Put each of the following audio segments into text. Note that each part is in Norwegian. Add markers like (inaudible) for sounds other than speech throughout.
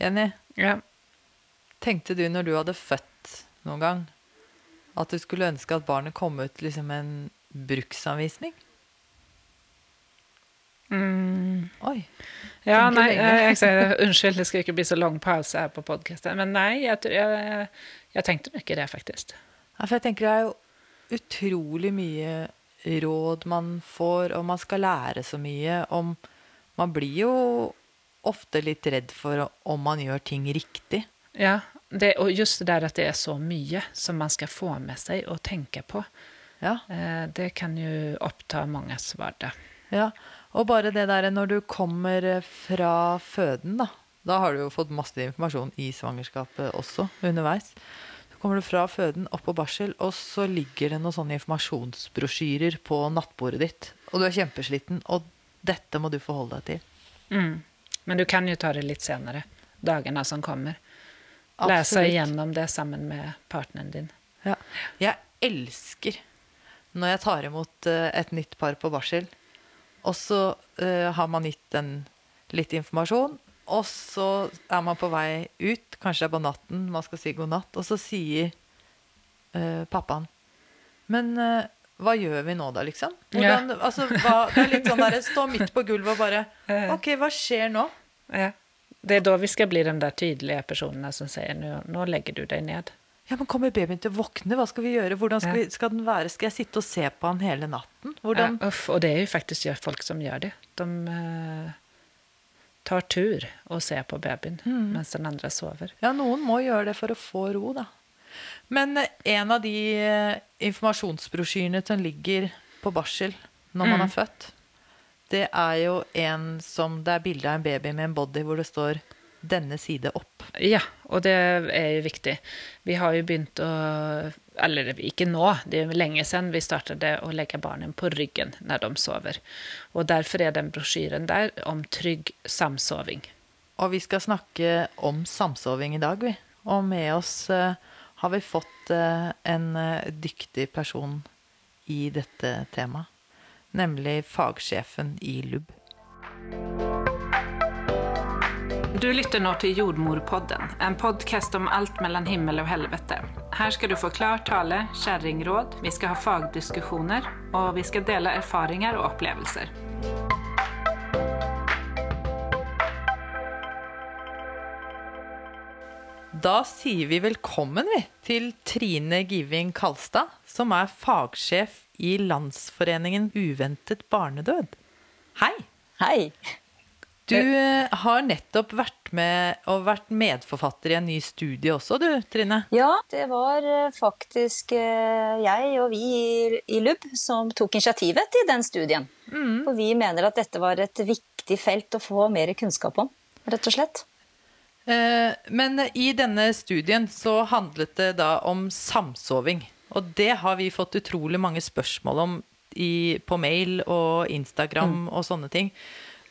Jenny, Ja. tenkte du når du hadde født noen gang, at du skulle ønske at barnet kom ut liksom en bruksanvisning? Mm. Oi. Ja, nei, lenge. jeg, jeg (laughs) unnskyld, det skal ikke bli så lang pause her på podkasten. Men nei, jeg, jeg, jeg tenkte mye det, faktisk. Ja, for jeg tenker det er jo utrolig mye råd man får, og man skal lære så mye om Man blir jo ofte litt redd for om man gjør ting riktig. Ja, det, og just det der at det er så mye som man skal få med seg og tenke på, Ja. eh, det kan jo oppta manges hverdag. Ja, og bare det der når du kommer fra føden, da. Da har du jo fått masse informasjon i svangerskapet også, underveis. Så kommer du fra føden opp på barsel, og så ligger det noen sånne informasjonsbrosjyrer på nattbordet ditt. Og du er kjempesliten, og dette må du forholde deg til. Mm. Men du kan jo ta det litt senere, dagene som kommer. Lese igjennom det sammen med partneren din. Ja. Jeg elsker når jeg tar imot eh, et nytt par på barsel, og så uh, har man gitt den litt informasjon, og så er man på vei ut, kanskje det er på natten, man skal si god natt, og så sier uh, pappaen Men eh, hva gjør vi nå, da, liksom? Hvordan, altså, hva, det er litt sånn derre Stå midt på gulvet og bare (laughs) OK, hva skjer nå? Ja. Det er da vi skal bli de der tydelige personene som sier nå, nå legger du deg ned. Ja, men Kommer babyen til å våkne? Hva skal vi gjøre? Hvordan skal, Ja. vi, skal den være? Skal jeg sitte og se på han hele natten? Hvordan Ja, uff, og det er jo faktisk folk som gjør det. De uh, tar tur og ser på babyen mens den andre sover. Ja, noen må gjøre det for å få ro, da. Men eh, en av de eh, informasjonsbrosjyrene som ligger på barsel når man er født, det er jo en som Det er bilde av en baby med en body hvor det står 'denne side opp'. Ja, og det er jo viktig. Vi har jo begynt å Eller ikke nå, det er jo lenge siden vi startet å legge barnet på ryggen når de sover. Og derfor er den brosjyren der om trygg samsoving. Og vi skal snakke om samsoving i dag, vi. Og med oss eh, har vi fått eh, en eh, dyktig person i dette temaet. Nemlig fagsjefen i LUB. Du lytter nå til Jordmorpodden, en podkast om alt mellom himmel og helvete. Her skal du få klar tale, kjerringråd, vi skal ha fagdiskusjoner, og vi skal dele erfaringer og opplevelser. Da sier vi velkommen vi, til Trine Giving Kalstad, som er fagsjef i Landsforeningen uventet barnedød. Hei! Hei. Du eh, har nettopp vært med og vært medforfatter i en ny studie også, du, Trine. Ja, det var eh, faktisk eh, jeg og vi i, LUB som tok initiativet til den studien. For vi mener at dette var et viktig felt å få mer kunnskap om, rett og slett. Eh, Men i denne studien så handlet det da om samsoving. Og det har vi fått utrolig mange spørsmål om i, på mail og Instagram og sånne ting.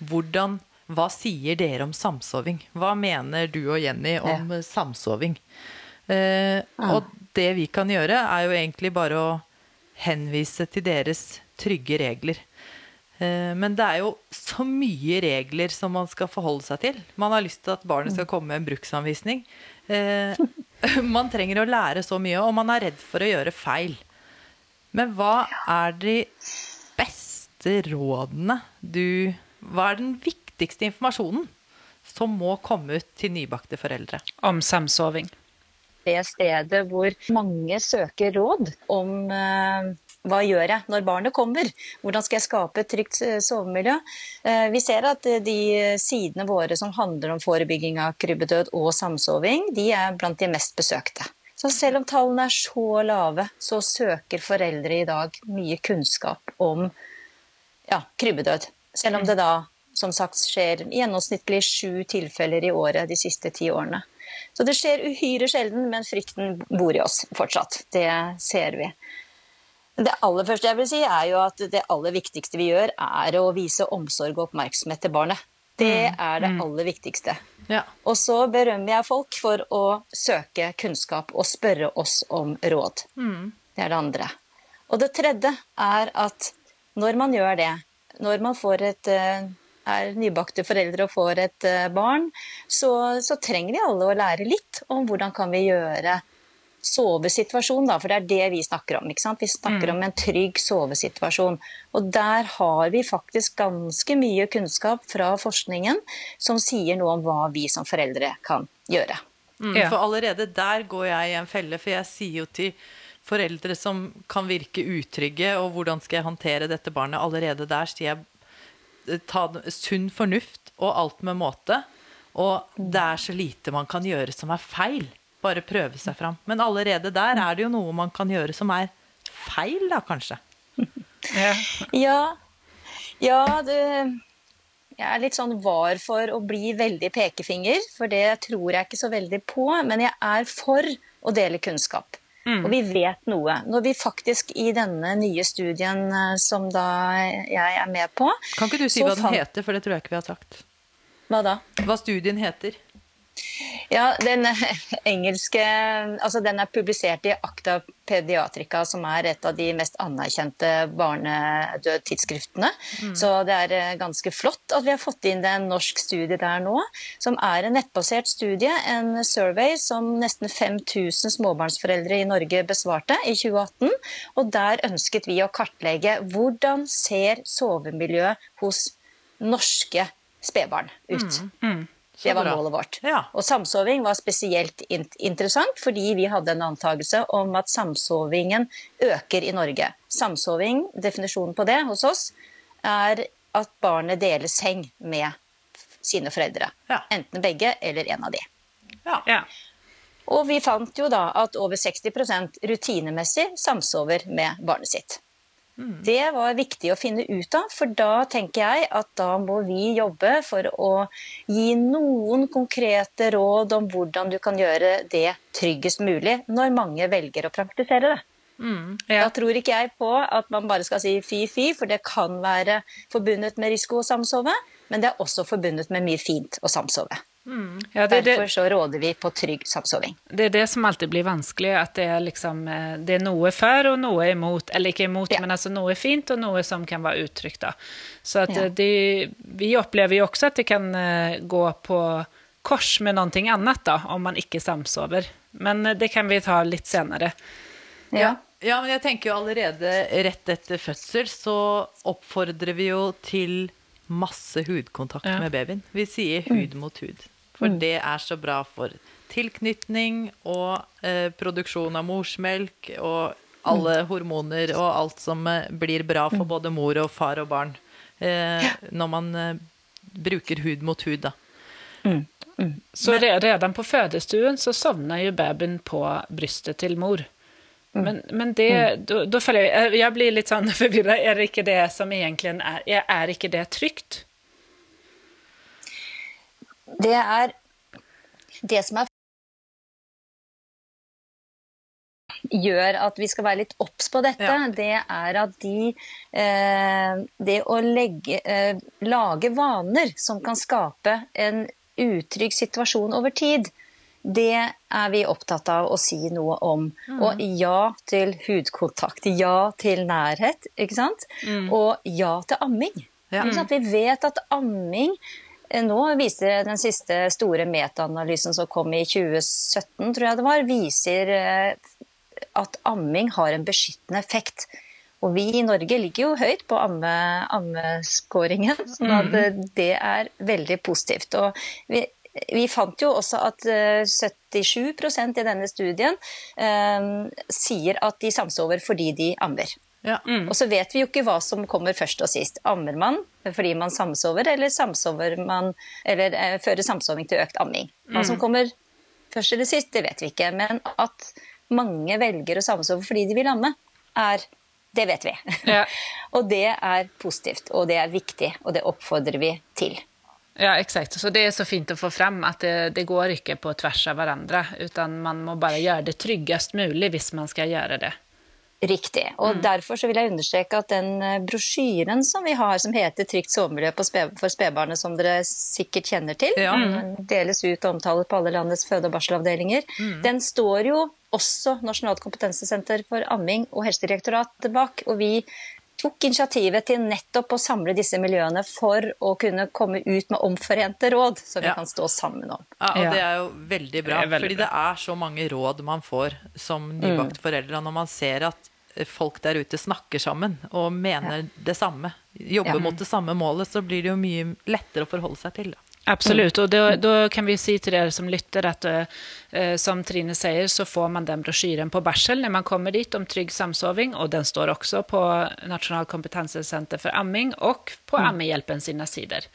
Hvordan, hva sier dere om samsoving? Hva mener du og Jenny om ja. samsoving? Eh, Og det vi kan gjøre, er jo egentlig bare å henvise til deres trygge regler. Eh, Men det er jo så mye regler som man skal forholde seg til. Man har lyst til at barnet skal komme med en bruksanvisning. Eh, (laughs) Man trenger å lære så mye, og man er redd for å gjøre feil. Men hva er de beste rådene du Hva er den viktigste informasjonen som må komme ut til nybakte foreldre? Om samsoving. Det stedet hvor mange søker råd om eh, hva gjør jeg når barnet kommer? Hvordan skal jeg skape et trygt eh, sovemiljø? Eh, vi ser at eh, de sidene våre som handler om forebygging av krybbedød og samsoving, de er blant de mest besøkte. Så selv om tallene er så lave, så søker foreldre i dag mye kunnskap om ja, krybbedød. Selv om det da som sagt skjer gjennomsnittlig sju tilfeller i året de siste ti årene. Så det skjer uhyre sjelden, men frykten bor i oss fortsatt. Det ser vi. Det aller første jeg vil si, er jo at det aller viktigste vi gjør, er å vise omsorg og oppmerksomhet til barnet. Det er det aller viktigste. Ja. Og så berømmer jeg folk for å søke kunnskap og spørre oss om råd. Det er det andre. Og det tredje er at når man gjør det, når man får et, eh, er nybakte foreldre og får et eh, barn, så, så trenger vi alle å lære litt om hvordan kan vi gjøre sovesituasjon, da, for det er det vi snakker om. ikke sant? Vi snakker mm. om en trygg sovesituasjon. Og der har vi faktisk ganske mye kunnskap fra forskningen som sier noe om hva vi som foreldre kan gjøre. Mm. For allerede der går jeg i en felle, for jeg sier jo til foreldre som kan virke utrygge, og hvordan skal jeg håndtere dette barnet? Allerede der sier jeg eh, ta sunn fornuft og alt med måte. Og det er så lite man kan gjøre som er feil. Bare prøve seg fram. Men allerede der er det jo noe man kan gjøre som er feil, da kanskje. (laughs) Ja. ja. ja det, jeg er litt sånn var for å bli veldig pekefinger, for det tror jeg ikke så veldig på. Men jeg er for å dele kunnskap. Mm. Og vi vet noe. Når vi faktisk i denne nye studien eh, som da jeg er med på Kan ikke du si hva den heter, for det tror jeg ikke vi har sagt. Hva da? Hva studien heter. Ja, den (laughs) engelske Altså, den er publisert i Acta Pediatrica, som er et av de mest anerkjente barnedødtidsskriftene. Mm. Så det er eh, ganske flott at vi har fått inn en norsk studie der nå, som er en nettbasert studie, en survey som nesten 5000 småbarnsforeldre i Norge besvarte i 2018. Og der ønsket vi å kartlegge hvordan ser sovemiljøet hos norske spedbarn ut. Mm. Mm. Det var målet vårt. Ja. Og samsoving var spesielt interessant fordi vi hadde en antakelse om at samsovingen øker i Norge. Samsoving, definisjonen på det hos oss, er at barnet deler seng med sine foreldre. Ja. Enten begge eller en av de. Ja. Og vi fant jo da at over 60% rutinemessig samsover med barnet sitt. Det var viktig å finne ut av, for da tenker jeg at da må vi jobbe for å gi noen konkrete råd om hvordan du kan gjøre det tryggest mulig når mange velger å praktisere det. Mm, ja. Da tror ikke jeg på at man bare skal si fy-fy, for det kan være forbundet med risiko å samsove, men det er også forbundet med mye fint å samsove. Mm. Ja, det, Derfor så råder vi på trygg samsoving. Det er det som alltid blir vanskelig, at det er, liksom, eh, det er noe for og noe imot. Eller ikke imot, ja. men altså noe fint og noe som kan være uttrykt. Så at ja. det, vi opplever jo også at det kan eh, gå på kors med noe annet, da, om man ikke samsover. Men eh, det kan vi ta litt senere. Ja. ja, men jeg tenker jo allerede rett etter fødsel så oppfordrer vi jo til masse hudkontakt med babyen. Vi sier hud mot hud. For mm. det er så bra for tilknytning og eh, produksjon av morsmelk og alle mm. hormoner og alt som eh, blir bra for mm. både mor og far og barn eh, når man eh, bruker hud mot hud, da. Mm. Mm. Så redan på fødestuen så sovner jo babyen på brystet til mor. Mm. Men, men det, da, da føler jeg Jeg blir litt sånn (laughs) forvirra. Er det ikke det som egentlig er Er ikke det trygt? Det er det som er gjør at vi skal være litt obs på dette, ja. det er at de eh, Det å legge, eh, lage vaner som kan skape en utrygg situasjon over tid, det er vi opptatt av å si noe om. Mm. Og ja til hudkontakt, ja til nærhet, ikke sant? Mm. Og ja til amming. Ja. Vi vet at amming nå viser den siste store metaanalysen som kom i 2017, tror jeg det var, viser eh, at amming har en beskyttende effekt. Og vi i Norge ligger jo høyt på amme, ammeskåringen, så at det er veldig positivt. Og vi, vi fant jo også at 77 eh, i denne studien eh, sier at de samsover fordi de ammer. Ja. Mm. Og så vet vi jo ikke hva som kommer først og sist. Ammer man fordi man samsover, eller samsover man Eller eh, fører samsoving til økt amming. Hva mm. som kommer først eller sist, det vet vi ikke. Men at mange velger å samsove fordi de vil amme, er Det vet vi. Ja. (laughs) og det er positivt, og det er viktig, og det oppfordrer vi til. Ja, exakt. Så det er så fint å få frem at det, det går ikke på tvers av hverandre, utan man må bare gjøre det tryggest mulig hvis man skal gjøre det. Riktig. Og mm. derfor så vil jeg understreke at den eh, brosjyren som vi har, som heter 'Trygt sovemiljø for spedbarnet', som dere sikkert kjenner til, ja. mm. deles ut og omtales på alle landets føde- og barselavdelinger, mm. den står jo også Nasjonalt kompetensesenter for amming og Helsedirektoratet bak. Og vi tok initiativet til nettopp å samle disse miljøene for å kunne komme ut med omforente råd som vi Ja. kan stå sammen om. Ja, og det er jo veldig bra, Det veldig fordi bra. det er så mange råd man får som nybakte foreldre. Når man ser at eh, folk der ute snakker sammen og mener det samme, jobber Ja. mot det samme målet, så blir det jo mye lettere å forholde seg til. Da. Absolut, Og da, då kan vi si til dere som lytter at eh, eh, som Trine sier, så får man den brosjyren på Barsel når man kommer dit om trygg samsoving og den står også på Nasjonal kompetansesenter for amming og på Ammehjelpen sine sider.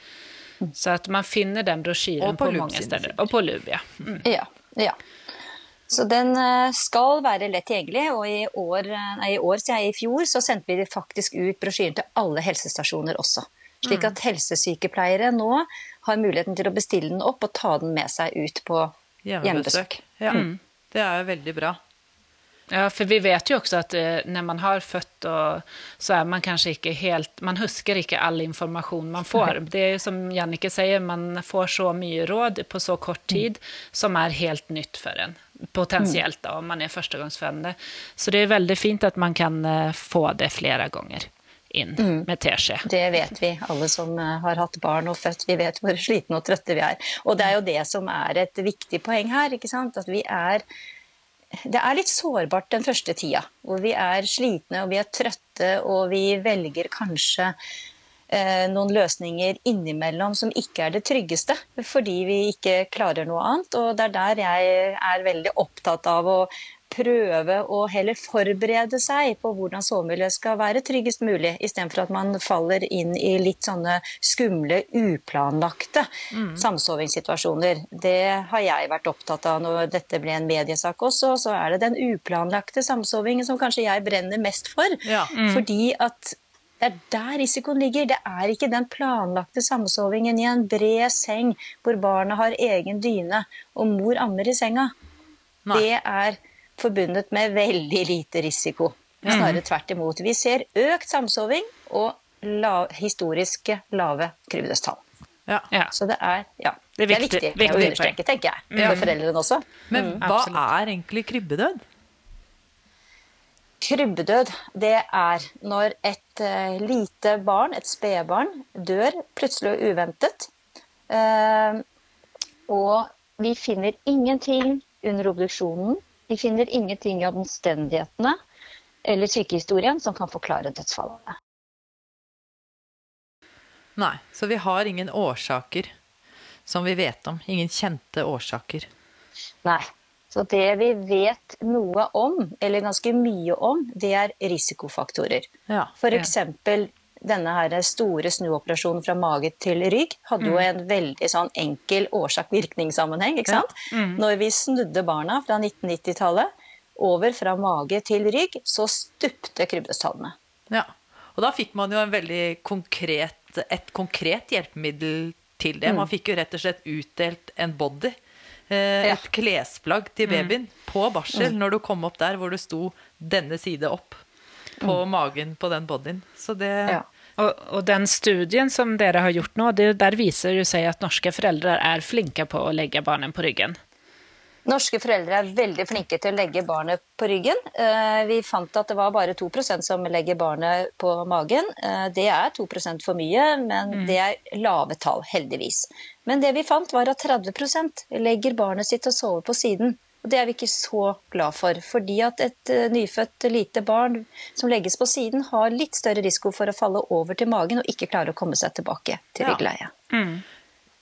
Så at man finner den brosjyren på på, mange steder. Och på LUB, ja. Mm. Ja, ja. Så den eh, skal være lett tilgjengelig, og i år, eh, nei, i år, sier jeg, i fjor, så sendte vi faktisk ut brosjyren til alle helsestasjoner også. Slik at helsesykepleiere nå har muligheten til å bestille den opp og ta den med seg ut på hjemmebesøk. Ja, Det er jo veldig bra. Ja, for vi vet jo også at når man har født, så er man kanskje ikke helt, man husker ikke all informasjon man får. Det är som Jannike sier, man får så mye råd på så kort tid som er helt nytt for en. Potentiellt da, om man er förstagångsfödande. Så det er veldig fint at man kan eh, få det flere ganger inn mm. med teskje. Det vet vi, alle som eh, har hatt barn og født. Vi vet hvor slitne og trøtte vi er. Og det er jo det som er et viktig poeng her. ikke sant? At vi er Det er litt sårbart den første tida, hvor vi er slitne og vi er trøtte og vi velger kanskje noen løsninger innimellom som ikke er det tryggeste, fordi vi ikke klarer noe annet. Og det er der jeg er veldig opptatt av å prøve å heller forberede seg på hvordan sovemiljøet skal være tryggest mulig, istedenfor at man faller inn i litt sånne skumle, uplanlagte samsovingssituasjoner. Det har jeg vært opptatt av når dette ble en mediesak også. Så er det den uplanlagte samsovingen som kanskje jeg brenner mest for. Ja. Fordi at det er der risikoen ligger. Det er ikke den planlagte samsovingen i en bred seng hvor barna har egen dyne og mor ammer i senga. Nei. Det er forbundet med veldig lite risiko. Snarere tvert imot. Vi ser økt samsoving og la, historiske lave krybbedødstall. Ja. Ja. Så det er, ja, Det er det er viktig- viktig, viktig å understreke, tenker jeg. For foreldrene også. Men hva absolutt. er egentlig krybbedød? Krybbedød, det er når et eh, lite barn, et spedbarn, dør plutselig og uventet. Eh, og vi finner ingenting under obduksjonen. Vi finner ingenting i omstendighetene eller sykehistorien som kan forklare dødsfallet. Nei, så vi har ingen årsaker som vi vet om. Ingen kjente årsaker. Nei. Så det vi vet noe om, eller ganske mye om, det er risikofaktorer. Ja. Eksempel denne her store snuoperasjonen fra mage til rygg hadde jo en veldig sånn enkel årsak-virkningssammenheng. ikke sant? Når vi snudde barna fra 1990-tallet over fra mage til rygg, så stupte krybbestallene. Ja. Og da fikk man jo konkret, et konkret hjelpemiddel til det. Man fikk jo rett og slett utdelt en body. Eh, et klesplagg til babyen på barsel når du kom opp der hvor det sto 'denne side opp' på magen på den bodyen. Så det Ja. og, og, den studien som dere har gjort nå, det, der viser jo seg at norske foreldre er flinke på å legge barnen på ryggen. Norske foreldre er veldig flinke til å legge barnet på ryggen. Eh, Vi fant at det var bare 2% som legger barnet på magen. Eh, Det er 2% for mye, men det er lave tall, heldigvis. Men det vi fant var at 30% legger barnet sitt og sover på siden. Og det er vi ikke så glad for, fordi at et eh, nyfødt lite barn som legges på siden, har litt større risiko for å falle over til magen og ikke klare å komme seg tilbake til Ja. ryggleie.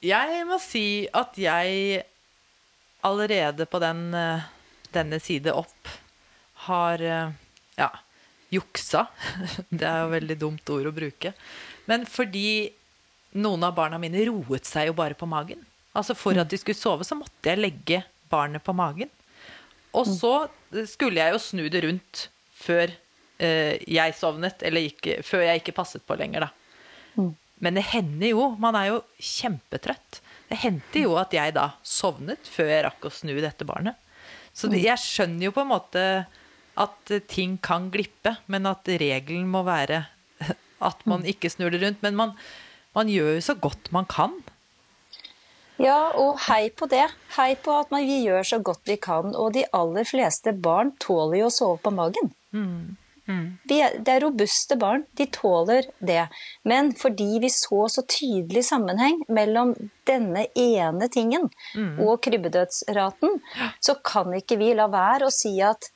Jeg må si at jeg allerede på den, eh, denne side opp har eh, ja, juksa. (laughs) Det er jo veldig dumt ord å bruke. Men fordi noen av barna mine roet seg jo bare på magen. Altså For at de skulle sove, så måtte jeg legge barnet på magen. Og så skulle jeg jo snu det rundt før eh, jeg sovnet, eller ikke, før jeg ikke passet på lenger, da. Men det hender jo, man er jo kjempetrøtt. Det hendte jo at jeg da sovnet før jeg rakk å snu dette barnet. Så jeg skjønner jo på en måte at ting kan glippe, men at regelen må være (laughs) at man ikke snur det rundt. Men man, man gjør jo så godt man kan. Ja, og hei på det. Hei på at man, vi gjør så godt vi kan. Og de aller fleste barn tåler jo å sove på magen. Vi er, det er robuste barn, de tåler det. Men fordi vi så så tydelig sammenheng mellom denne ene tingen og krybbedødsraten, så kan ikke vi la være å si at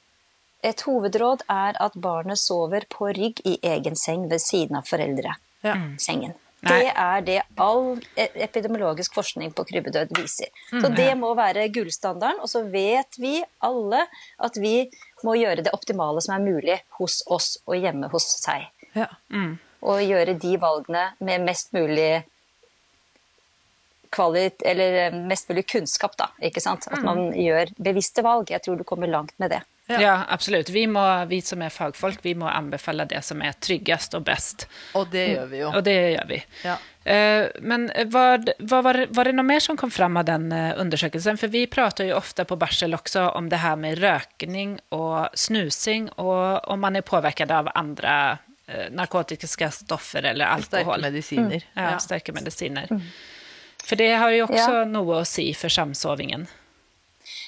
et hovedråd er at barnet sover på rygg i egen seng ved siden av foreldresengen. Ja. Det er det all e- epidemiologisk forskning på krybbedød viser. Så det må være gullstandarden. Og så vet vi alle at vi må gjøre det optimale som er mulig hos oss og hjemme hos seg. Ja. Og gjøre de valgene med mest mulig kvalit, eller eh, mest mulig kunnskap, da. Ikke sant? At man gjør bevisste valg. Jeg tror du kommer langt med det. Ja. Ja, absolutt. Vi, må, vi som er fagfolk, vi må anbefale det som er tryggest og best. Og det gjør vi jo. Og det gjør vi. Ja. Eh, Men var, vad var, var det noe mer som kom fram av den undersøkelsen? For vi prater jo ofte på barsel også om det her med røkning og snusing, og om man er påvirket av andre eh, narkotiske stoffer eller Sterke alkohol. medisiner. Ja, sterke medisiner. For det har jo også Ja. noe å si for samsovingen.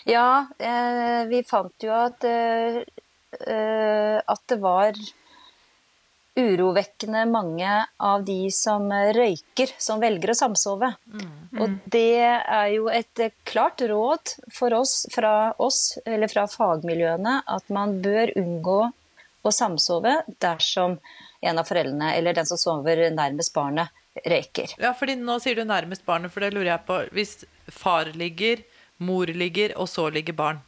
Ja, eh, vi fant jo at, eh, eh, at det var urovekkende mange av de som røyker, som velger å samsove. Og det er jo et klart råd for oss, fra oss, eller fra fagmiljøene, at man bør unngå å samsove dersom en av foreldrene, eller den som sover nærmest barnet, røyker. Ja, fordi nå sier du nærmest barnet, for det lurer jeg på. Hvis far ligger, mor ligger, og så ligger barn.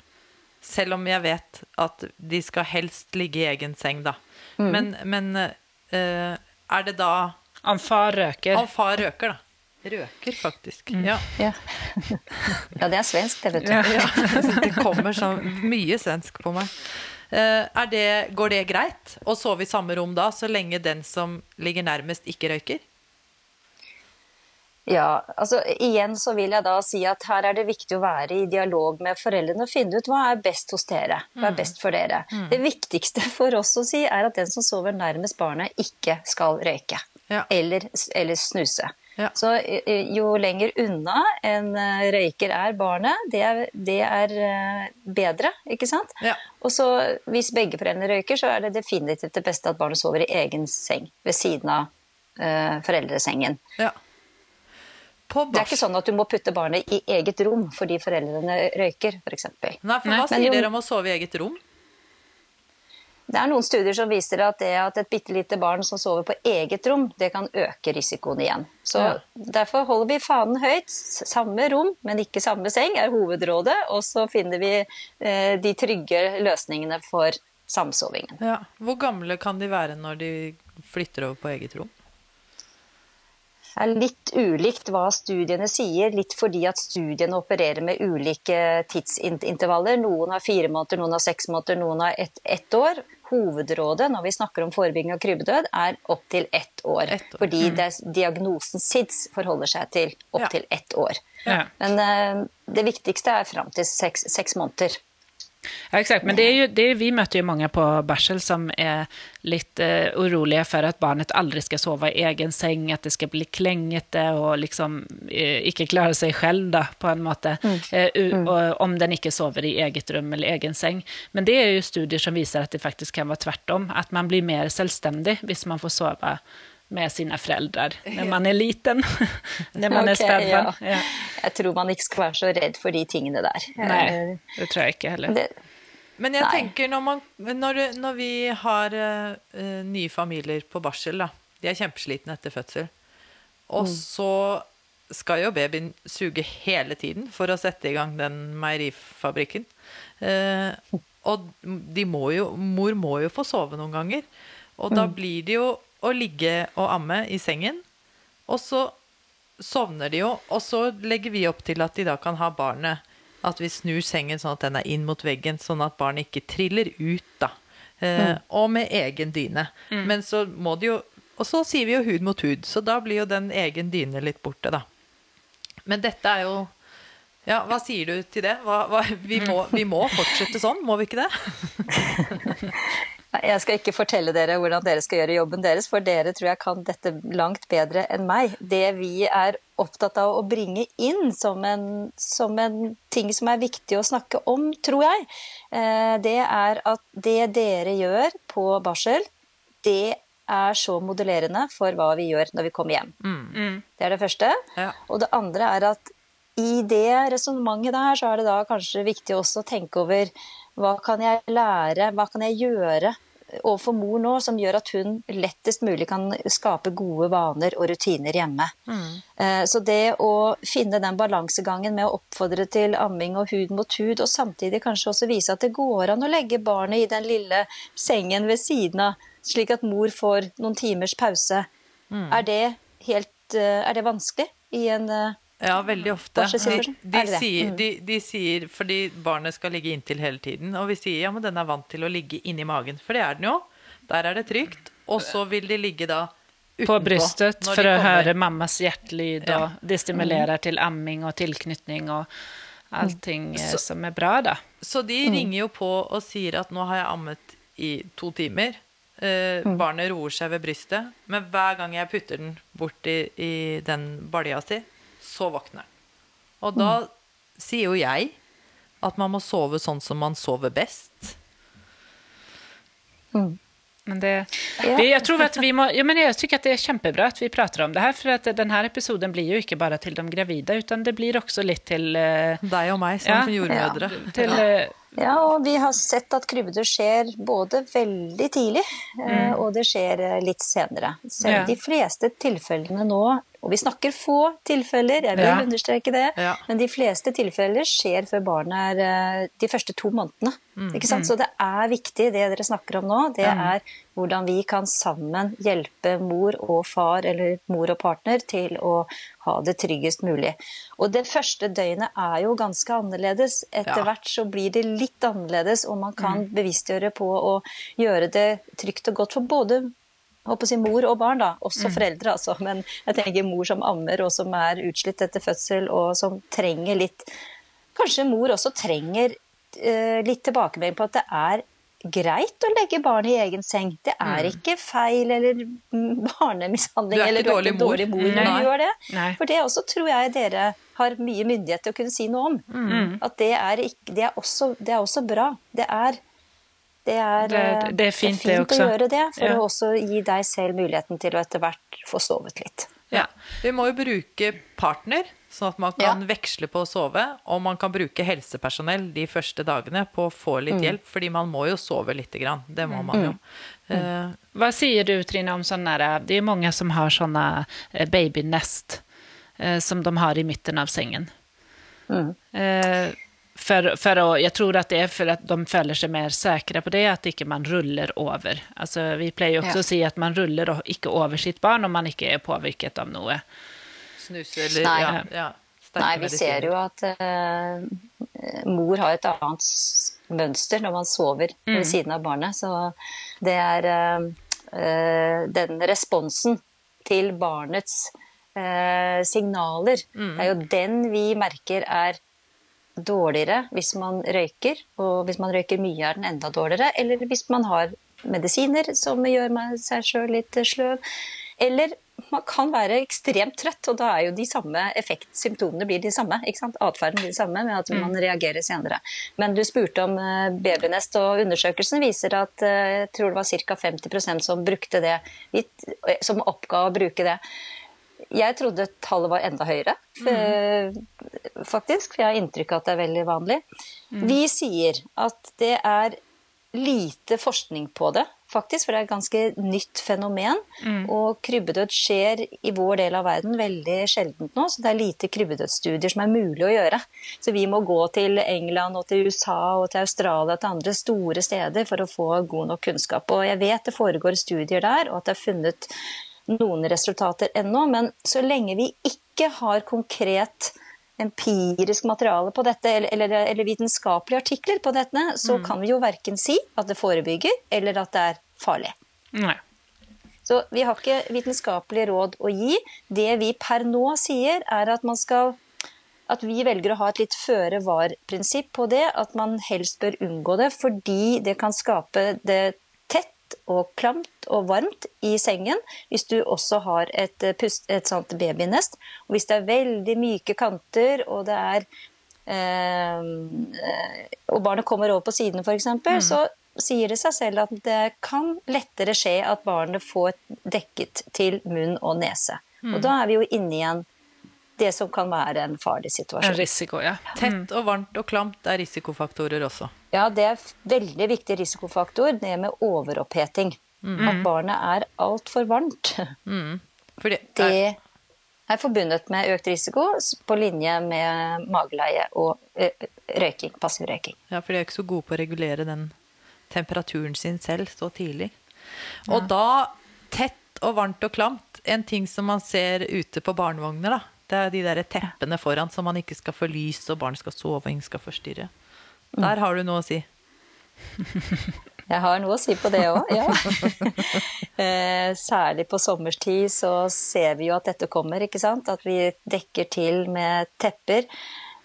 Selv om jeg vet at de skal helst ligge i egen seng, da. Men, men uh, er det da Om far røker. Om far røker, da. Røker, faktisk. Ja. Ja. (laughs) ja, det er svensk, det, vet du. ja. (laughs) Det kommer så mye svensk på meg. Uh, er det, går det greit å sove i samme rom da, så lenge den som ligger nærmest, ikke røyker? Ja, altså igjen så vil jeg da si at her er det viktig å være i dialog med foreldrene og finne ut hva er best hos dere. Hva er best for dere. Det viktigste (laughs) for oss å si er at den som sover nærmest barnet, ikke skal røyke. Ja. Eller, eller snuse. Ja. Så eh, jo lenger unna en eh, røyker er barnet, det er, det er eh, bedre, ikke sant? Ja. Og så hvis begge foreldrene røyker, så er det definitivt det beste at barnet sover i egen seng ved siden av eh, foreldresengen. Ja. På Det er ikke sånn at du må putte barnet i eget rom fordi foreldrene røyker, f.eks. Nei, for Nei. hva sier dere om å sove i eget rom? Det er noen studier som viser at det at et bitte lite barn som sover på eget rom, det kan øke risikoen igjen. Så Ja. derfor holder vi fanen høyt. Samme rom, men ikke samme seng, er hovedrådet. Og så finner vi eh, de trygge løsningene for samsovingen. Ja. Hvor gamle kan de være når de flytter over på eget rom? Er litt ulikt hva studiene sier, litt fordi at studiene opererer med ulike tidsintervaller. Noen har fire måneder, noen har seks måneder, noen har ett et år. Hovedrådet når vi snakker om forebygging av krybbedød, er opptil ett år. Ett år. Fordi det, diagnosen SIDS forholder seg til Ja. opptil ett år. Ja. Men uh, det viktigste er fram til seks, seks måneder. Ja, exakt. Men det är ju, det är, vi möter ju många på Barsel som är lite eh, oroliga för att barnet aldrig ska sova i egen säng, att det ska bli klengete och liksom eh, ikke klare sig själv då, på en måte, eh, u- och, om den ikke sover i eget rum eller egen säng. Men det är ju studier som visar att det faktiskt kan vara tvärtom, att man blir mer selvstendig hvis man får sova med sine foreldre når man er liten, (laughs) når man okay, er spedbarn. ja. Ja. Jeg tror man ikke skal være så redd for de tingene der. Nej, Eh, det tror jeg ikke heller. det, Men jeg Nei. tenker når, man, når, når vi har eh, nye familier på barsel, da. De er kjempeslitne etter fødsel. Og så skal jo babyen suge hele tiden for å sette i gang den meierifabrikken. Uh, og de må jo, mor må jo få sove noen ganger. Og da blir det jo å ligge og amme i sengen. Og så sovner de jo, og så legger vi opp til at de da kan ha barnet At vi snur sengen sånn at den er inn mot veggen, sånn at barnet ikke triller ut, da. Eh, Og med egen dyne. Men så må de jo Og så sier vi jo hud mot hud, så da blir jo den egen dyne litt borte, da. Men dette er jo Ja, hva sier du til det? Hva, hva, vi, må, vi må fortsette sånn, må vi ikke det? (laughs) Jeg skal ikke fortelle dere hvordan dere skal gjøre jobben deres, for dere tror jeg kan dette langt bedre enn meg. Det vi er opptatt av å bringe inn som en, som en ting som er viktig å snakke om, tror jeg, eh, det er at det dere gjør på barsel, det er så modellerende for hva vi gjør når vi kommer hjem. Mm. Det er det første. Ja. Og det andre er at i det resonnementet der, så er det da kanskje viktig også å tenke over hva kan jeg lære, hva kan jeg gjøre overfor mor nå som gjør at hun lettest mulig kan skape gode vaner og rutiner hjemme. Mm. Så det å finne den balansegangen med å oppfordre til amming og hud mot hud, og samtidig kanskje også vise at det går an å legge barnet i den lille sengen ved siden av, slik at mor får noen timers pause, er, det helt, eh, er det vanskelig i en eh, Ja, veldig ofte. De, de, Er sier, Mm. de, de sier Fordi barnet skal ligge inntil hele tiden. Og vi sier ja, men den er vant til å ligge inni magen. For det er den jo. Der er det trygt. Og så vil de ligge da utenpå. På brystet for å de höra mammas hjertelyd, Ja. och det stimulerer til amming og tilknytning og allting så, som er bra da. Så de ringer jo på og sier at nå har jeg ammet i to timer. Eh, Barnet roer seg ved brystet. Men hver gang jeg putter den bort i, i den balja si, så våkner han. Og da sier jo jeg at man må sove sånn som man sover best. Men det, vi, jeg tror at vi må, ja, men jeg tycker det er kjempebra at vi prater om det her. For at denne episoden blir jo ikke bare til de gravide, utan det blir også litt til uh, Deg og meg som Ja. jordmødre. Til... eh, Ja, og vi har sett at krybbedyr skjer både veldig tidlig, mm. og det skjer eh, litt senere. Så Ja. de fleste tilfellene nå, og vi snakker få tilfeller, jeg vil Ja. understreke det, Ja. men de fleste tilfeller skjer før barnet er eh, de første to månedene. Ikke sant? Så det er viktig, det dere snakker om nå, det er hvordan vi kan sammen hjelpe mor og far, eller mor og partner, til å ha det tryggest mulig. Og det første døgnet er jo ganske annerledes. Etter Ja. hvert så blir det litt annerledes, og man kan bevisstgjøre på å gjøre det trygt og godt for både håper å si mor og barn, da. Også foreldre, altså. Men jeg tenker mor som ammer, og som er utslitt etter fødsel, og som trenger litt Kanskje mor også trenger eh, litt tilbakemelding på at det er greit å legge barnet i egen seng. Det er ikke feil eller mm, (laughs) barnemishandling Du er ikke eller du er dårlig mor, dårlig mor. når du gjør det. Nei. For det også tror jeg dere har mye myndighet til å kunne si noe om. At det er, ikke, det, er også, det er også bra. Det er det er, Det er- fint, det er fint det å gjøre det, for Ja. å også gi deg selv muligheten til å etter hvert få sovet litt. Ja. Vi må jo bruke partner, sånn at man kan Ja. veksle på å sove. Og man kan bruke helsepersonell de første dagene på å få litt hjelp, fordi man må jo sove lite grann. Det må man jo. Mm. Uh, Hva sier du Trine, om sånne där, det er mange som har sådana eh, babynest uh, som de har i midten av sängen. Eh, för, for å, jeg tror at det er for at de føler seg mer sikre på det, at ikke man ruller over. Altså, vi pleier jo også Ja. å si at man ruller ikke over sitt barn om man ikke er påvirket av noe. snuse eller Nei. ja, ja, Nei, vi ser jo at uh, mor har et annet mønster når man sover ved siden av barnet. Så det er uh, uh, den responsen til barnets eh, signaler. Det er jo den vi merker er dårligere hvis man røyker, og hvis man røyker mye er den enda dårligere, eller hvis man har medisiner som gjør seg sjøl litt sløv. Eller man kan være ekstremt trøtt, og da er jo de samme effektsymptomene blir de samme. ikke sant? Atferden blir det samme, med at man reagerer senere. Men du spurte om eh, babynest, og undersøkelsen viser at eh, jeg tror det var ca. 50% som brukte det, som oppga å bruke det. Jeg trodde tallet var enda høyere, mm. faktisk. For jeg har inntrykk av at det er veldig vanlig. Vi sier at det er lite forskning på det, faktisk, for det er et ganske nytt fenomen. Og krybbedød skjer i vår del av verden veldig sjeldent nå, så det er lite krybbedødsstudier som er mulig å gjøre. Så vi må gå til England og til USA og til Australia og til andre store steder for å få god nok kunnskap. Og jeg vet det foregår studier der, og at det er funnet noen resultater ennå, men så lenge vi ikke har konkret empirisk materiale på dette, eller, eller, eller vitenskapelige artikler på dette, så kan vi jo verken si at det forebygger, eller at det er farlig. Nei. Så vi har ikke vitenskapelige råd å gi. Det vi per nå sier, er at man skal at vi velger å ha et litt føre var-prinsipp på det, at man helst bør unngå det fordi det kan skape det og klamt og varmt i sengen hvis du også har et, eh, et sånt babynest. Og hvis det er veldig myke kanter, og det er eh, Og barnet kommer over på siden, f.eks., mm. så sier det seg selv at det kan lettere skje at barnet får dekket til munn og nese. Mm. Og da er vi jo inne i en det som kan være en farlig situasjon. En risiko, ja. Tett og varmt og klamt er risikofaktorer også. Ja, det er veldig viktig risikofaktor, det med overoppheting. Mm. At barnet er altfor varmt. (laughs) Mm. Det, det er forbundet med økt risiko på linje med mageleie og røyking, passiv røyking. Ja, for de er ikke så gode på å regulere den temperaturen sin selv så tidlig. Og ja. da tett og varmt og klamt, en ting som man ser ute på barnevogner, da. Det er de der teppene foran som man ikke skal få lys, og barn skal sove og ingen skal forstyrre. Der har du noe å si. (laughs) Jeg har noe å si på det òg, ja. (laughs) Eh, særlig på sommerstid så ser vi jo at dette kommer, ikke sant. At vi dekker til med tepper.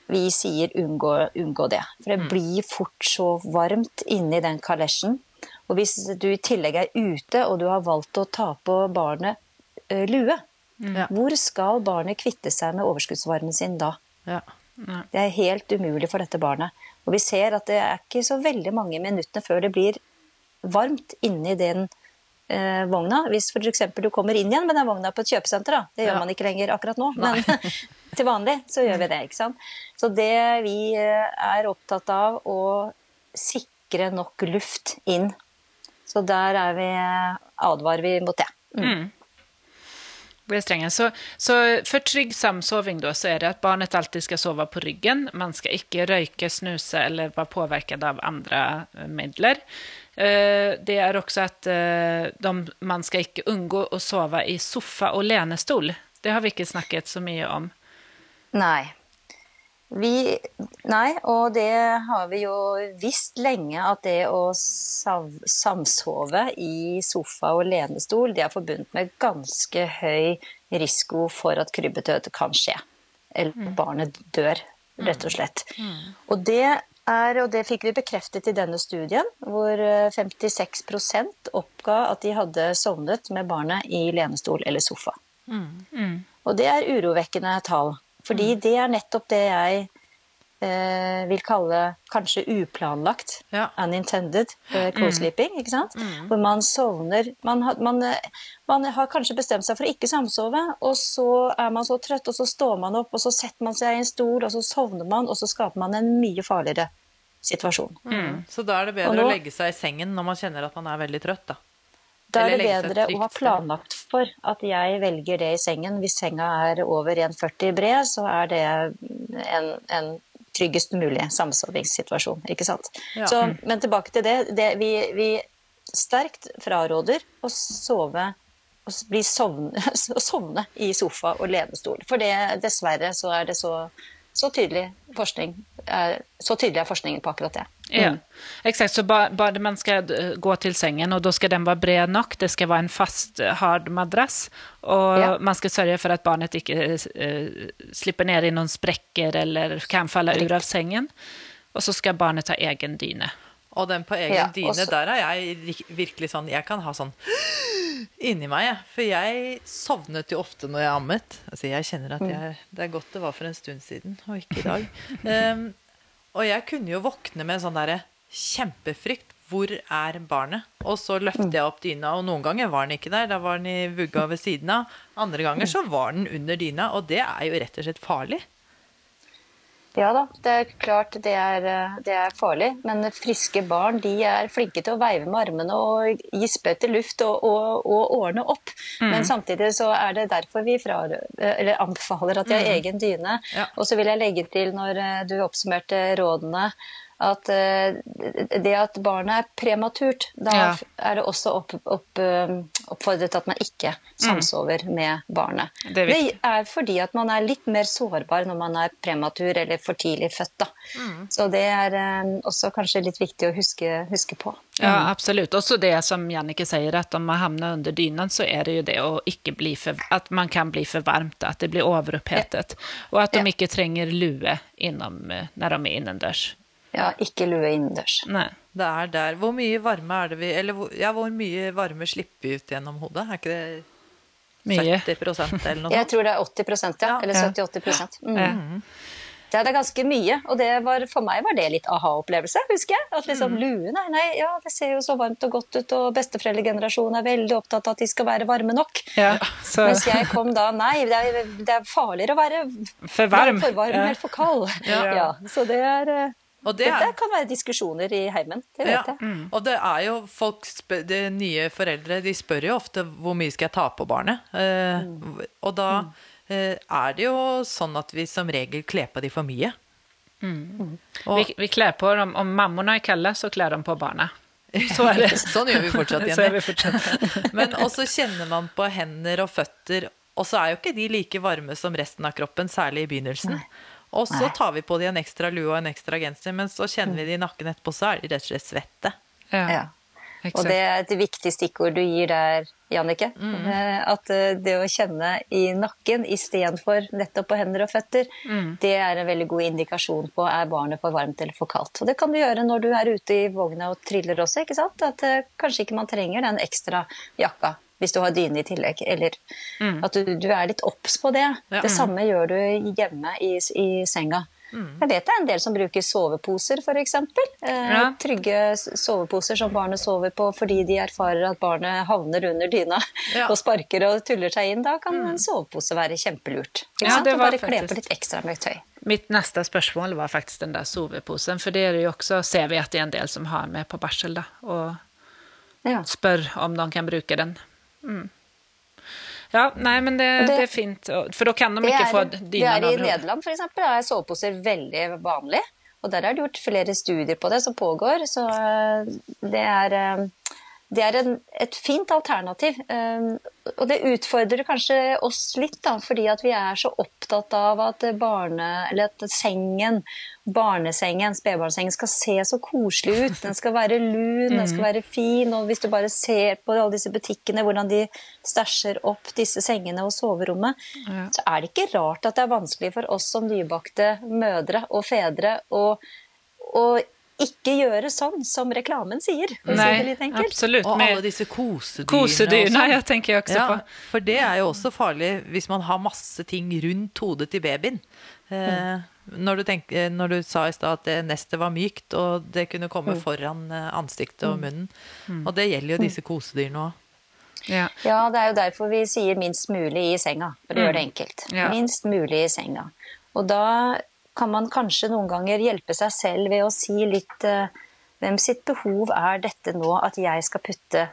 Vi sier unngå, unngå det. For det mm. blir fort så varmt inni den kalesjen. Og hvis du i tillegg er ute og du har valgt å ta på barnet uh, lue, mm. hvor skal barnet kvitte seg med overskuddsvarmen sin da? Ja. Det er helt umulig for dette barnet. Og vi ser at det er ikke så veldig mange minuttene før det blir varmt inni den eh, vogna. Hvis f.eks. du kommer inn igjen med den vogna på et kjøpesenter, da. Det gjør ja. man ikke lenger akkurat nå, men (laughs) til vanlig så gjør vi det. ikke sant? Så det vi eh, er opptatt av å sikre nok luft inn. Så der er vi, advarer vi mot det. Mm. Mm. Så, så, for trygg samsoving da, så er det at barnet alltid skal sove på ryggen. Man skal ikke røyke, snuse eller være påvirket av andre eh, midler. Eh, det er også at eh, de, man skal ikke unngå å sove i sofa og lenestol. Det har vi ikke snakket så mye om. Nei. Vi, nei, og det har vi jo visst lenge, at det å samsove i sofa og lenestol, det er forbundet med ganske høy risiko for at krybbedød kan skje. Eller mm. barnet dør, rett og slett. Mm. mm. Og det er, og det fikk vi bekreftet i denne studien, hvor 56 eh, oppga at de hadde sovnet med barnet i lenestol eller sofa. Mm. Mm. Og det er urovekkende tall, fordi mm. det er nettopp det jeg eh, vil kalle kanskje uplanlagt, ja. unintended eh, co-sleeping. ikke sant? Mm. Hvor man sovner man, man, man, har kanskje bestemt seg for å ikke samsove, og så er man så trøtt, og så står man opp, og så setter man seg i en stol, og så sovner man, og så skaper man en mye farligere situasjon. Mm. Så da er det bedre nå, å legge seg i sengen når man kjenner at man er veldig trøtt, da? Da er det bedre å ha planlagt for at jeg velger det i sengen. Hvis senga er over 1,40 bred, så er det en, en tryggest mulig samsovingssituasjon. Ikke sant? Ja. Så, men tilbake til det. det vi, vi, sterkt fraråder å sove å bli sovne, (laughs) å sovne i sofa og lenestol. For det, dessverre så er det så så tydelig forskning så tydelig er forskningen på akkurat det. Mm. Ja, exakt. Så man skal eh, gå til sengen, og da skal den være bred nok. Det skal være en fast, eh, hard madrass. Og ja. man skal sørge for at barnet ikke uh, slipper ned i noen sprekker eller kan falle ut av sengen. Og så skal barnet ta egen dyne. Og den på egen ja, dyne, også, der er jeg virkelig sånn Jeg kan ha sånn inni meg, jeg. For jeg sovnet jo ofte når jeg ammet. Altså jeg kjenner at jeg, Det er godt det var for en stund siden, og ikke i dag. Um, (laughs) og jeg kunne jo våkne med en sånn derre kjempefrykt. Hvor er barnet? Og så løfter jeg opp dyna, og noen ganger var den ikke der. Da var den i vugga ved siden av. Andre ganger så var den under dyna, og det er jo rett og slett farlig. Ja da, det er klart det er, det er, farlig. Men friske barn de er flinke til å veive med armene og gispe etter luft og, og, og ordne opp. Mm. Men samtidig så er det derfor vi fra, anbefaler at de har mm. egen dyne. Ja. Og så vil jeg legge til, når du oppsummerte rådene, at eh, det at barnet er prematurt, da ja. er det også opp, opp, um, oppfordret at man ikke samsover mm. med barnet. Det er, det er, fordi at man er litt mer sårbar når man er prematur eller for tidlig født. Mm. Så det er um, også kanskje litt viktig å huske, huske på. Ja, mm. absolutt. Også det som Jannike sier, at om man havner under dynen, så er det jo det å ikke bli for, at man kan bli for varmt, at det blir overopphetet. Ja. Og at de ja. ikke trenger lue innom, eh, når de er innendørs. Ja, ikke lue innendørs. Nei. Det er der. Hvor mye varme er det vi Eller hvor, ja, hvor mye varme slipper vi ut gjennom hodet? Er ikke det Mye. 70 eller noe Jeg tror det er 80 ja. Ja. Eller 70-80 mm. Ja. Det er ganske mye, og det var, for meg var det litt aha-opplevelse, husker jeg. At liksom Mm. lue, nei, nei, ja, det ser jo så varmt og godt ut, og besteforeldregenerasjonen er veldig opptatt av at de skal være varme nok. Ja, så Mens jeg kom da, nei, det er, det er farligere å være For varm. for varm Ja. eller for kald. Ja. Ja. så det er eh, Og det det, er, kan være diskusjoner i heimen, det ja, vet jeg. og det er jo folk spør, De nye foreldre de spør jo ofte hvor mye skal jeg ta på barnet. Eh, Mm. Og da eh, er det jo sånn at vi som regel kler på de for mye. Og, vi, vi kler på dem. Om mammorna er kalde, så kler de på barna. (laughs) Så sånn gjør vi fortsatt, (laughs) Så Jenny. vi fortsatt. (laughs) Men også kjenner man på hender og føtter, og så er jo ikke de like varme som resten av kroppen, særlig i begynnelsen. Og så Nei. tar vi på de en ekstra lue og en ekstra genser, men så kjenner vi det i nakken etterpå, så er de rett og slett svette. Ja, Ja. Og det er et viktig stikkord du gir der, Jannicke. Mm. At eh, det å kjenne i nakken istedenfor nettopp på hender og føtter, det er en veldig god indikasjon på er barnet for varmt eller for kaldt. Og det kan du gjøre når du er ute i vogna og triller også, ikke sant? At eh, kanskje ikke man trenger den ekstra jakka hvis du har dyne i tillegg, eller at du, du er litt obs på det. Ja. Det samme gjør du hjemme i, i senga. Jeg vet det er en del som bruker soveposer, f.eks. Eh, Ja. Trygge soveposer som barnet sover på fordi de erfarer at barnet havner under dyna Ja. og sparker og tuller seg inn. Da kan en sovepose være kjempelurt. Ikke Ja, Og bare kle på litt ekstra med tøy. Mitt neste spørsmål var faktisk den der soveposen. for det er det jo også, ser vi at det er en del som har med på barsel da, og Ja. spør om de kan bruke den. Mm. Ja, nei, men det, det, det- er fint. For da kan de Det ikke er, få det dyna er I over hodet. Nederland eksempel, er soveposer veldig vanlig. Og der er det gjort flere studier på det som pågår. Så eh, det er, eh, det er en, et fint alternativ. Eh, Og det utfordrer kanskje oss litt, da, fordi at vi er så opptatt av at barne, eller at sengen, barnesengen, spedbarnssengen, skal se så koselig ut. Den skal være lun, den skal være fin. Og hvis du bare ser på alle disse butikkene, hvordan de stæsjer opp disse sengene og soverommet, Ja. så er det ikke rart at det er vanskelig for oss som nybakte mødre og fedre å, å ikke gjøre sånn som reklamen sier, si Nei, absolutt. Og alle disse kosedyrene. Kosedyrene jeg tenker jeg også Ja, på. for det er jo også farlig hvis man har masse ting rundt hodet til babyen. Eh, når, du tenker, når du sa i stad at det nestet var mykt, og det kunne komme foran eh, ansiktet og munnen. Og det gjelder jo disse kosedyrene òg. Ja. Ja, det er jo derfor vi sier minst mulig i senga, for å gjøre det enkelt. Ja. Minst mulig i senga. Og da kan man kanskje noen ganger hjelpe seg selv ved å si litt eh, Hvem sitt behov er dette nå at jeg skal putte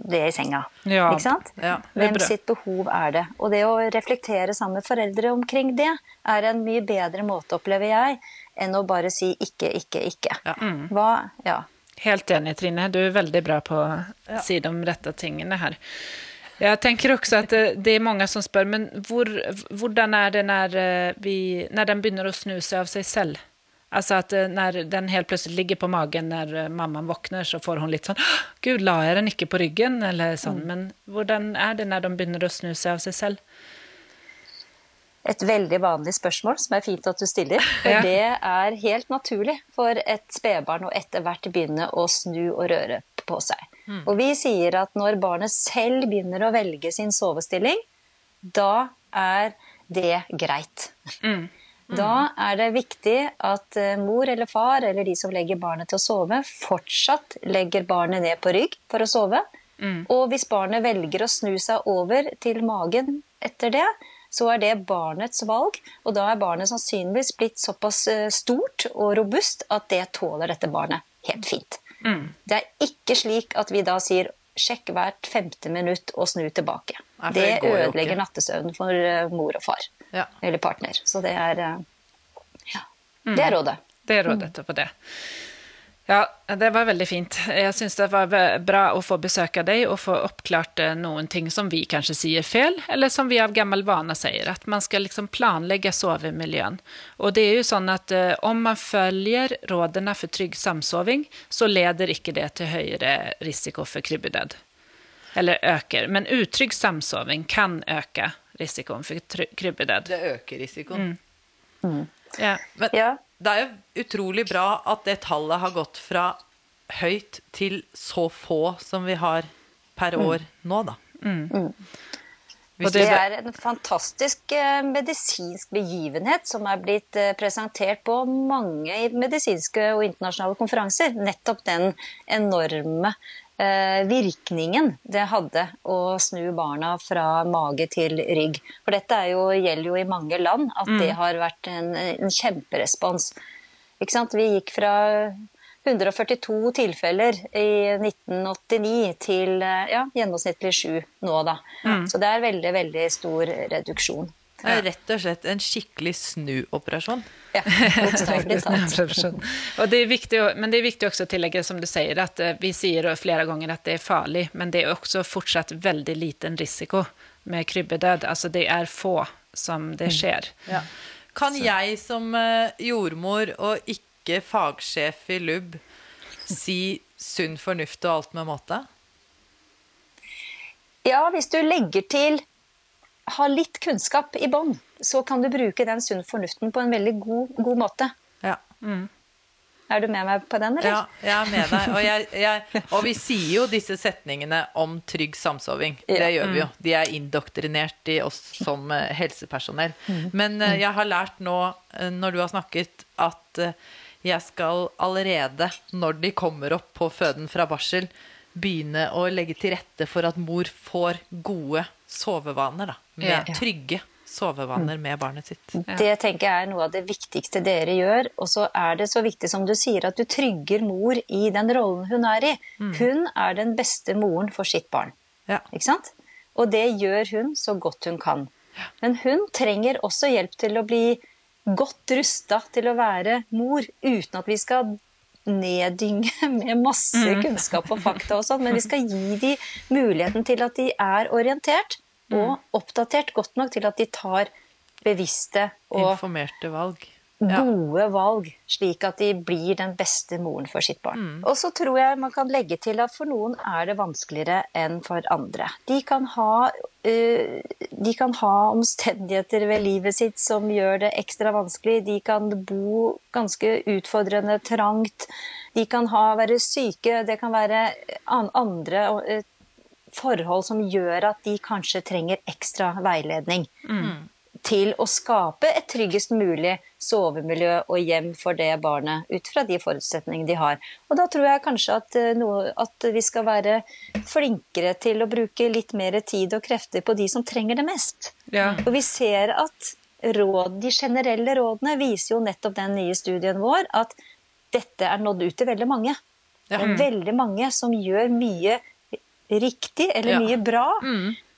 det i senga? Ja, Ikke sant? ja, Hvem sitt behov er det? Og det å reflektere sammen med foreldre omkring det, er en mye bedre måte, opplever jeg, enn å bare si ikke, ikke, ikke. Ja. Hva, ja. Helt enig, Trine. Du er veldig bra på å si de rette tingene her. Jeg tenker også at det, det er mange som spør, men hvor, hvordan er det når, eh, vi, når den begynner å snu seg av seg selv? Altså at eh, når den helt plutselig ligger på magen når eh, mammaen våkner, så får hun litt sånn Gud, la jeg den ikke på ryggen? Eller sånn. Men hvordan er det når de begynner å snu seg av seg selv? et veldig vanlig spørsmål, som er fint at du stiller. For (laughs) Ja. det er helt naturlig for et spedbarn å etter hvert begynne å snu og røre på seg. Og vi sier at når barnet selv begynner å velge sin sovestilling, da er det greit. (laughs) Da er det viktig at eh, mor eller far eller de som legger barnet til å sove, fortsatt legger barnet ned på rygg for å sove. Og hvis barnet velger å snu seg over til magen etter det, så er det barnets valg, og da er barnet sannsynligvis blitt såpass eh, stort og robust at det tåler dette barnet helt fint. Det er ikke slik at vi da sier sjekk hvert femte minutt og snu tilbake. Nei, det det ødelegger nattesøvnen for eh, mor og far. Ja. Eller partner. Så det er ja. mm. Det er rådet. Det er rådet på det. Ja, det var veldig fint. Jeg syns det var bra å få besøke deg og få oppklart eh, noen ting som vi kanskje sier feil, eller som vi av gammel vane sier, at man skal liksom planlegge sovemiljøen. Og det er jo sånn at eh, om man følger rådene for trygg samsoving, så leder ikke det til høyere risiko for krybbedød. Eller øker. Men utrygg samsoving kan øke risikoen for krybbedød. Det øker risikoen. Ja. Men, Ja. Det er jo utrolig bra at det tallet har gått fra høyt til så få som vi har per år nå, da. Hvis Det er en fantastisk eh, medisinsk begivenhet som er blitt eh, presentert på mange medisinske og internasjonale konferanser. Nettopp den enorme virkningen det hadde å snu barna fra mage til rygg. For dette er jo, gjelder jo i mange land at det har vært en, en kjemperespons. Ikke sant? Vi gikk fra 142 tilfeller i 1989 til eh, ja, gjennomsnittlig sju nå, da. Så det er veldig, veldig stor reduksjon. Det er rett og slett en skikkelig snuoperasjon. Ja, (laughs) Og det er viktig, men det er viktig også å tillegge, som du sier, at eh, vi sier flere ganger at det er farlig, men det er også fortsatt veldig liten risiko med krybbedød. Altså det er få som det skjer. Kan jeg som eh, jordmor og ikke fagsjef i LUB si sunn fornuft og alt med måte? Ja, hvis du legger til ha litt kunnskap i bånn, så kan du bruke den sunn fornuften på en veldig god, god måte. Ja. Er du med meg på den, eller? Ja, jeg er med deg. Og, jeg, jeg, og vi sier jo disse setningene om trygg samsoving. Det gjør vi jo. De er indoktrinert i oss som eh, helsepersonell. Men eh, jeg har lært nå, eh, når du har snakket, at jeg skal allerede, når de kommer opp på føden fra barsel, begynne å legge til rette for at mor får gode sovevaner. Da. Med Ja. trygge sovevaner med barnet sitt. Det tenker jeg er noe av det viktigste dere gjør. Og så er det så viktig som du sier, at du trygger mor i den rollen hun er i. Hun er den beste moren for sitt barn. Ja. Ikke sant? Og det gjør hun så godt hun kan. Men hun trenger også hjelp til å bli godt rusta til å være mor, uten at vi skal neddynge (laughs) med masse kunnskap og fakta og sånn, men vi (laughs) skal gi dem muligheten til at de er orientert og oppdatert godt nok til at de tar bevisste og Informerte valg. Gode valg, slik at de blir den beste moren for sitt barn. Mm. Og så tror jeg man kan legge til at for noen er det vanskeligere enn for andre. De kan ha, uh, de kan ha omstendigheter ved livet sitt som gjør det ekstra vanskelig. De kan bo ganske utfordrende trangt. De kan ha, være syke. Det kan være an andre uh, forhold som gjør at de kanskje trenger ekstra veiledning til å skape et tryggest mulig sovemiljø og hjem for det barnet, ut fra de forutsetningene de har. Og da tror jeg kanskje at, eh, noe, at vi skal være flinkere til å bruke litt mer tid og krefter på de som trenger det mest. Ja. Og vi ser at råd, de generelle rådene viser jo nettopp den nye studien vår at dette er nådd ut til veldig mange. Det er veldig mange som gjør mye riktig eller Ja. mye bra.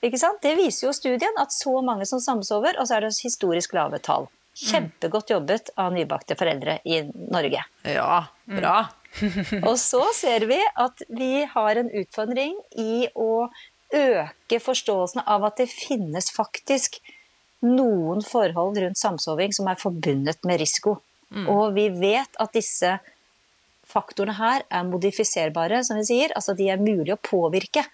Ikke sant? Det viser jo studien at så mange som samsover, og så er det historisk lave tall. Kjempegodt jobbet av nybakte foreldre i Norge. Ja, bra. (laughs) Og så ser vi at vi har en utfordring i å øke forståelsen av at det finnes faktisk noen forhold rundt samsoving som er forbundet med risiko. Og vi vet at disse faktorene her er modifiserbare, som vi sier. Altså de er mulig å påvirke.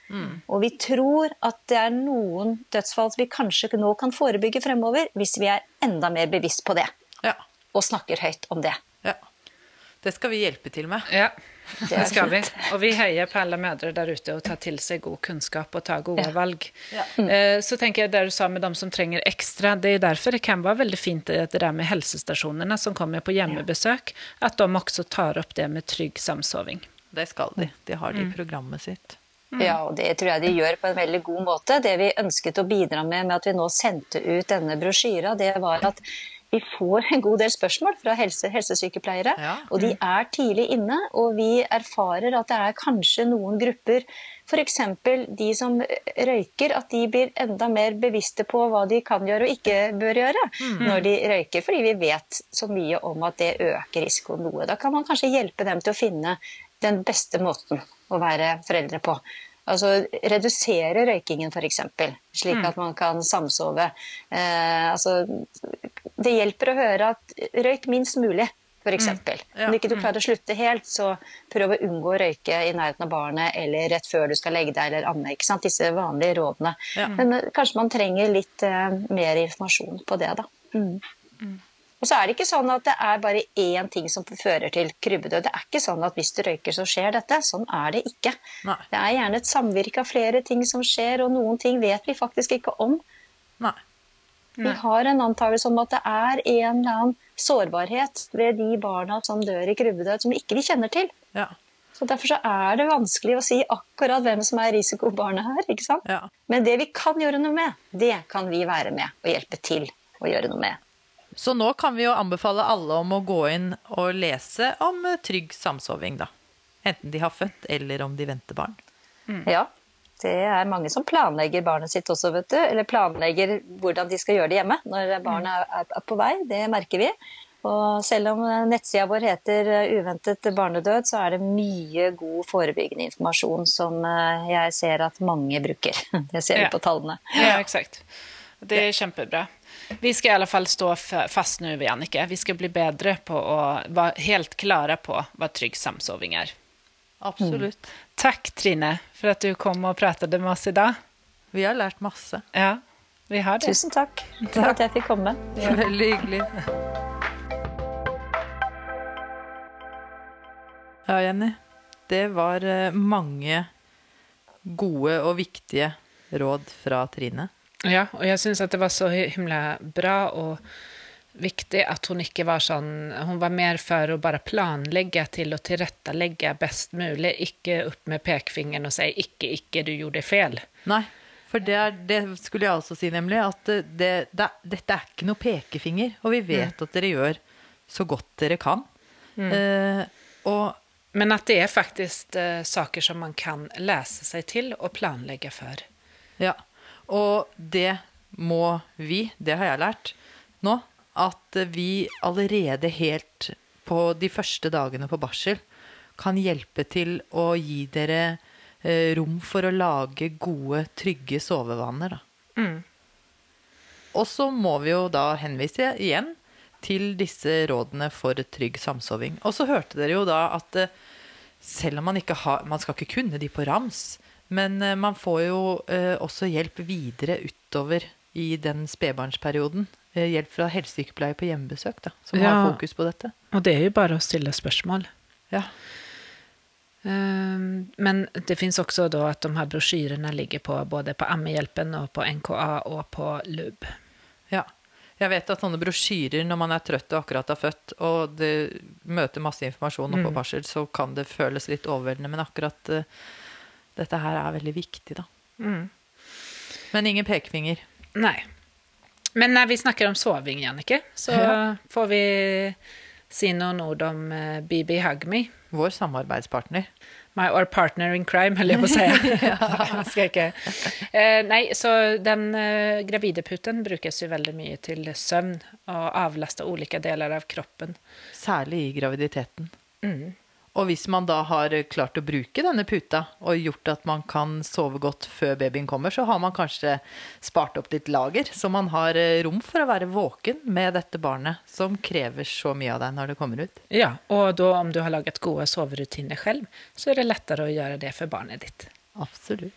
Og vi tror at det er noen dødsfall som vi kanskje nå kan forebygge fremover, hvis vi er enda mer bevisst på det. Ja. Og snakker høyt om det. ja. Det skal vi hjelpe til med. Ja, Det det skal vi. Og vi heier på alle mødre der ute og tar til seg god kunnskap og tar gode Ja. valg. Ja. Mm. Så tenker jeg det du sa med de som trenger ekstra, det er derfor det kan være veldig fint at det der med helsestasjonene som kommer på hjemmebesøk, at de også tar opp det med trygg samsoving. Det skal de. De har det i programmet sitt. Ja, og det tror jeg de gjør på en veldig god måte. Det vi ønsket å bidra med med at vi nå sendte ut denne brosjyra, det var at vi får en god del spørsmål fra helse, helsesykepleiere, Ja. og de er tidlig inne, og vi erfarer at det er kanskje noen grupper, f.eks. de som røyker, at de blir enda mer bevisste på hva de kan gjøre og ikke bør gjøre når de røyker, fordi vi vet så mye om at det øker risikoen noe. Da kan man kanskje hjelpe dem til å finne den beste måten å være foreldre på. Altså redusere røykingen f.eks., slik at man kan samsove. Eh, altså, det hjelper å høre at røyk minst mulig, f.eks. Ja. Om ikke du klarer å slutte helt, så prøv å unngå å røyke i nærheten av barnet eller rett før du skal legge deg eller amme. ikke sant? Disse vanlige rådene. Ja. Men eh, kanskje man trenger litt eh, mer informasjon på det, da. Mm. Og så er det ikke sånn at det er bare én ting som fører til krybbedød. Det er ikke sånn at hvis du røyker, så skjer dette. Sånn er det ikke. Nei. Det er gjerne et samvirke av flere ting som skjer, og noen ting vet vi faktisk ikke om. Nei. Vi har en antakelse om at det er en eller annen sårbarhet ved de barna som dør i krybbedød, som ikke vi kjenner til. Ja. Så Derfor så er det vanskelig å si akkurat hvem som er risikobarnet her. ikke sant? Ja. Men det vi kan gjøre noe med, det kan vi være med og hjelpe til å gjøre noe med. Så nå kan vi jo anbefale alle om å gå inn og lese om eh, trygg samsoving, da. Enten de har født, eller om de venter barn. Ja, det er mange som planlegger barnet sitt også, vet du. Eller planlegger hvordan de skal gjøre det hjemme når barnet er, er på vei. Det merker vi. Og selv om nettsida vår heter eh, Uventet barnedød, så er det mye god forebyggende informasjon som eh, jeg ser at mange bruker. (laughs) Det ser vi Ja. på tallene. Ja, eksakt. Det er kämpebra. Vi ska i alla fall stå fast nu, Jannicke. Vi skal bli bedre på å være helt klare på hva trygg samsoving er. Absolutt. Takk Trine for at du kom og pratet med oss i dag. Vi har lært masse. Ja, vi har det. Tusen takk (laughs) for at jeg fikk komme. Veldig hyggelig. Ja, Jenny. Det var eh, mange gode og viktige råd fra Trine. Ja, og jeg syns at det var så himla bra og viktig at hun ikke var sånn Hun var mer for å bare planlegge til å tilrettelegge best mulig, ikke opp med pekefingeren og si 'ikke, ikke, du gjorde fel. Nei, for det, er, det skulle jeg også si, nemlig. At det, det, det, dette er ikke noe pekefinger. Og vi vet at dere gjør så godt dere kan. Eh, og Men at det er faktisk uh, saker som man kan lese seg til og planlegge for. Ja, og det må vi, det har jeg lært nå, at vi allerede helt på de første dagene på barsel kan hjelpe til å gi dere eh, rom for å lage gode, trygge sovevaner. Da. Og så må vi jo da henvise igjen til disse rådene for trygg samsoving. Og så hørte dere jo da at eh, selv om man ikke har Man skal ikke kunne de på rams, men eh, man får jo eh, også hjelp videre utover i den spedbarnsperioden. Eh, hjelp fra helsesykepleier på hjemmebesøk, da, som Ja. har fokus på dette. Og det er jo bare å stille spørsmål. Ja. Ehm, Men det fins også da at de her brosjyrene ligger på både på Ammehjelpen og på NKA og på LUB. Ja. Jeg vet at sånne brosjyrer når man er trøtt og akkurat har født, og det møter masse informasjon oppå barsel, så kan det føles litt overveldende. Men akkurat eh, dette her er veldig viktig, da. Men ingen pekefinger. Nei. Men når vi snakker om soving, Jannicke, så Ja. får vi si noen ord om uh, BB Hug Me. Vår samarbeidspartner. My or partner in crime, holder jeg på å si. (laughs) Jag ska ikke. Uh, nei, så den eh, gravideputen brukes jo veldig mye til søvn og avlaster ulike deler av kroppen. Særlig i graviditeten. Mm. Og hvis man da har klart å bruke denne puta og gjort at man kan sove godt før babyen kommer, så har man kanskje spart opp litt lager, så man har eh, rom for å være våken med dette barnet, som krever så mye av deg når det kommer ut. Ja, og da om du har laget gode soverutiner selv, så er det lettere å gjøre det for barnet ditt. Absolutt.